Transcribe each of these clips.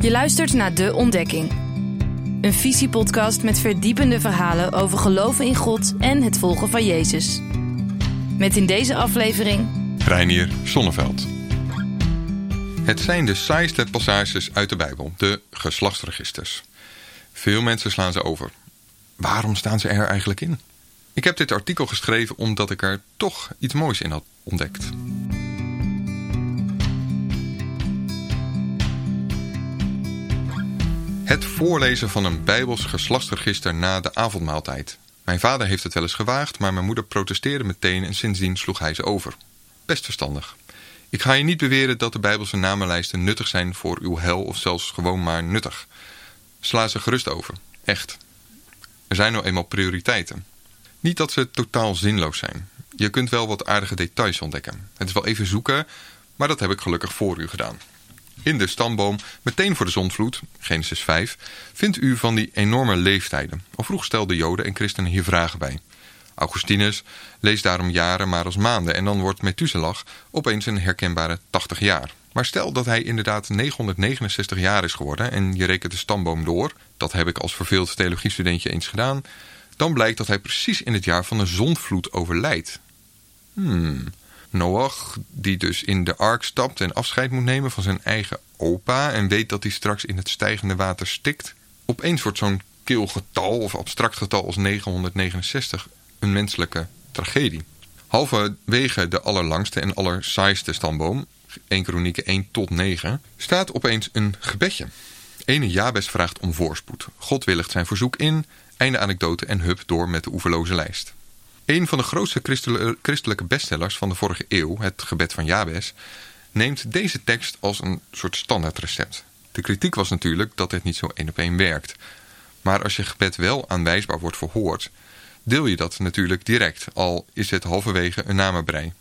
Je luistert naar De Ontdekking. Een visiepodcast met verdiepende verhalen over geloven in God en het volgen van Jezus. Met in deze aflevering... Reinier Sonneveld. Het zijn de saaiste passages uit de Bijbel, de geslachtsregisters. Veel mensen slaan ze over. Waarom staan ze er eigenlijk in? Ik heb dit artikel geschreven omdat ik er toch iets moois in had ontdekt. Het voorlezen van een Bijbels geslachtsregister na de avondmaaltijd. Mijn vader heeft het wel eens gewaagd, maar mijn moeder protesteerde meteen en sindsdien sloeg hij ze over. Best verstandig. Ik ga je niet beweren dat de Bijbelse namenlijsten nuttig zijn voor uw hel of zelfs gewoon maar nuttig. Sla ze gerust over. Echt. Er zijn nou eenmaal prioriteiten. Niet dat ze totaal zinloos zijn. Je kunt wel wat aardige details ontdekken. Het is wel even zoeken, maar dat heb ik gelukkig voor u gedaan. In de stamboom, meteen voor de zondvloed, Genesis 5, vindt u van die enorme leeftijden. Al vroeg stelden Joden en christenen hier vragen bij. Augustinus leest daarom jaren maar als maanden en dan wordt Methuselah opeens een herkenbare 80 jaar. Maar stel dat hij inderdaad 969 jaar is geworden en je rekent de stamboom door, dat heb ik als verveeld theologiestudentje eens gedaan, dan blijkt dat hij precies in het jaar van de zondvloed overlijdt. Hmm, Noach, die dus in de ark stapt en afscheid moet nemen van zijn eigen opa... en weet dat hij straks in het stijgende water stikt... opeens wordt zo'n kil getal of abstract getal als 969 een menselijke tragedie. Halverwege de allerlangste en allersaaiste stamboom, 1 Kronieken 1 tot 9, staat opeens een gebedje. Ene Jabes vraagt om voorspoed. God willigt zijn verzoek in, einde anekdote en hup door met de oeverloze lijst. Een van de grootste christelijke bestsellers van de vorige eeuw, het gebed van Jabes, neemt deze tekst als een soort standaardrecept. De kritiek was natuurlijk dat het niet zo één op één werkt. Maar als je gebed wel aanwijsbaar wordt verhoord, deel je dat natuurlijk direct, al is het halverwege een namenbrei.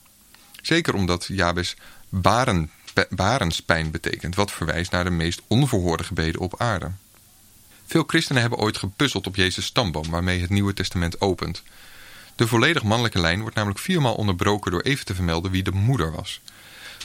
Zeker omdat Jabes baren, barenspijn betekent, wat verwijst naar de meest onverhoorde gebeden op aarde. Veel christenen hebben ooit gepuzzeld op Jezus' stamboom waarmee het Nieuwe Testament opent. De volledig mannelijke lijn wordt namelijk viermaal onderbroken door even te vermelden wie de moeder was.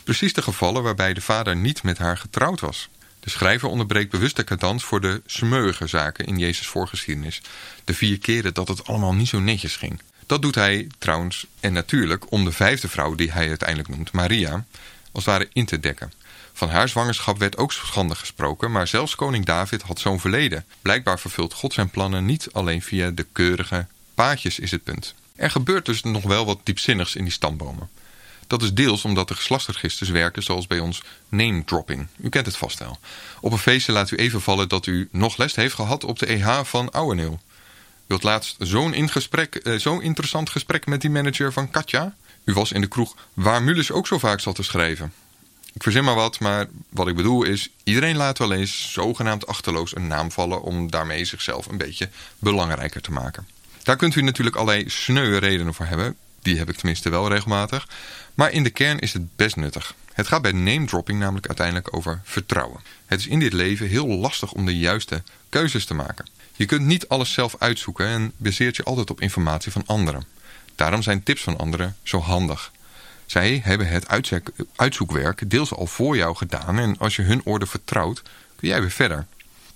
Precies de gevallen waarbij de vader niet met haar getrouwd was. De schrijver onderbreekt bewust de cadans voor de smeuïge zaken in Jezus' voorgeschiedenis. De vier keren dat het allemaal niet zo netjes ging. Dat doet hij trouwens en natuurlijk om de vijfde vrouw die hij uiteindelijk noemt, Maria, als het ware in te dekken. Van haar zwangerschap werd ook schande gesproken, maar zelfs koning David had zo'n verleden. Blijkbaar vervult God zijn plannen niet alleen via de keurige paadjes is het punt. Er gebeurt dus nog wel wat diepzinnigs in die stambomen. Dat is deels omdat de geslachtsregisters werken zoals bij ons name dropping. U kent het vast wel. Op een feestje laat u even vallen dat u nog les heeft gehad op de EH van Ouweneel. U had laatst zo'n eh, zo interessant gesprek met die manager van Katja. U was in de kroeg waar Mullis ook zo vaak zat te schrijven. Ik verzin maar wat, maar wat ik bedoel is... iedereen laat wel eens zogenaamd achterloos een naam vallen... om daarmee zichzelf een beetje belangrijker te maken. Daar kunt u natuurlijk allerlei sneuwe redenen voor hebben. Die heb ik tenminste wel regelmatig. Maar in de kern is het best nuttig. Het gaat bij name dropping namelijk uiteindelijk over vertrouwen. Het is in dit leven heel lastig om de juiste keuzes te maken. Je kunt niet alles zelf uitzoeken en baseert je altijd op informatie van anderen. Daarom zijn tips van anderen zo handig. Zij hebben het uitzoekwerk deels al voor jou gedaan en als je hun orde vertrouwt, kun jij weer verder.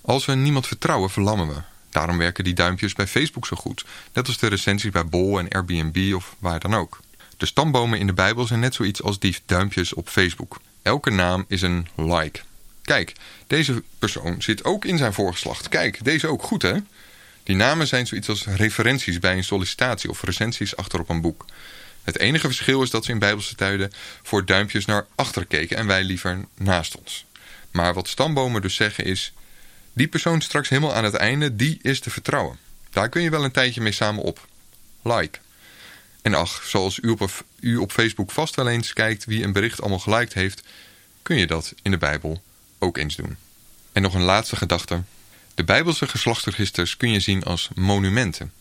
Als we niemand vertrouwen, verlammen we. Daarom werken die duimpjes bij Facebook zo goed. Net als de recensies bij Bol en Airbnb of waar dan ook. De stambomen in de Bijbel zijn net zoiets als die duimpjes op Facebook. Elke naam is een like. Kijk, deze persoon zit ook in zijn voorgeslacht. Kijk, deze ook goed hè? Die namen zijn zoiets als referenties bij een sollicitatie of recensies achter op een boek. Het enige verschil is dat ze in Bijbelse tijden voor duimpjes naar achter keken en wij liever naast ons. Maar wat stambomen dus zeggen is, die persoon straks helemaal aan het einde, die is te vertrouwen. Daar kun je wel een tijdje mee samen op. Like. En ach, zoals u op, u op Facebook vast wel eens kijkt wie een bericht allemaal geliked heeft, kun je dat in de Bijbel ook eens doen. En nog een laatste gedachte. De Bijbelse geslachtsregisters kun je zien als monumenten.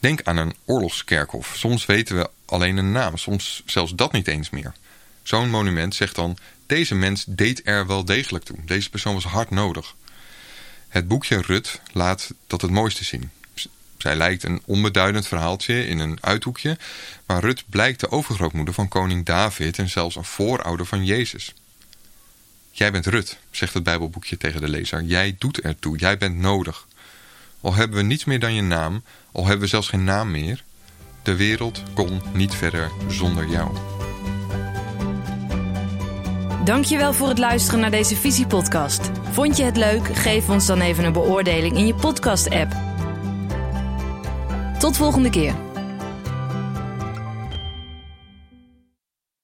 Denk aan een oorlogskerkhof. Soms weten we alleen een naam, soms zelfs dat niet eens meer. Zo'n monument zegt dan, deze mens deed er wel degelijk toe. Deze persoon was hard nodig. Het boekje Rut laat dat het mooiste zien. Zij lijkt een onbeduidend verhaaltje in een uithoekje, maar Rut blijkt de overgrootmoeder van koning David en zelfs een voorouder van Jezus. Jij bent Rut, zegt het Bijbelboekje tegen de lezer. Jij doet ertoe, jij bent nodig. Al hebben we niets meer dan je naam, al hebben we zelfs geen naam meer. De wereld kon niet verder zonder jou. Dankjewel voor het luisteren naar deze Visiepodcast. Vond je het leuk? Geef ons dan even een beoordeling in je podcast-app. Tot volgende keer.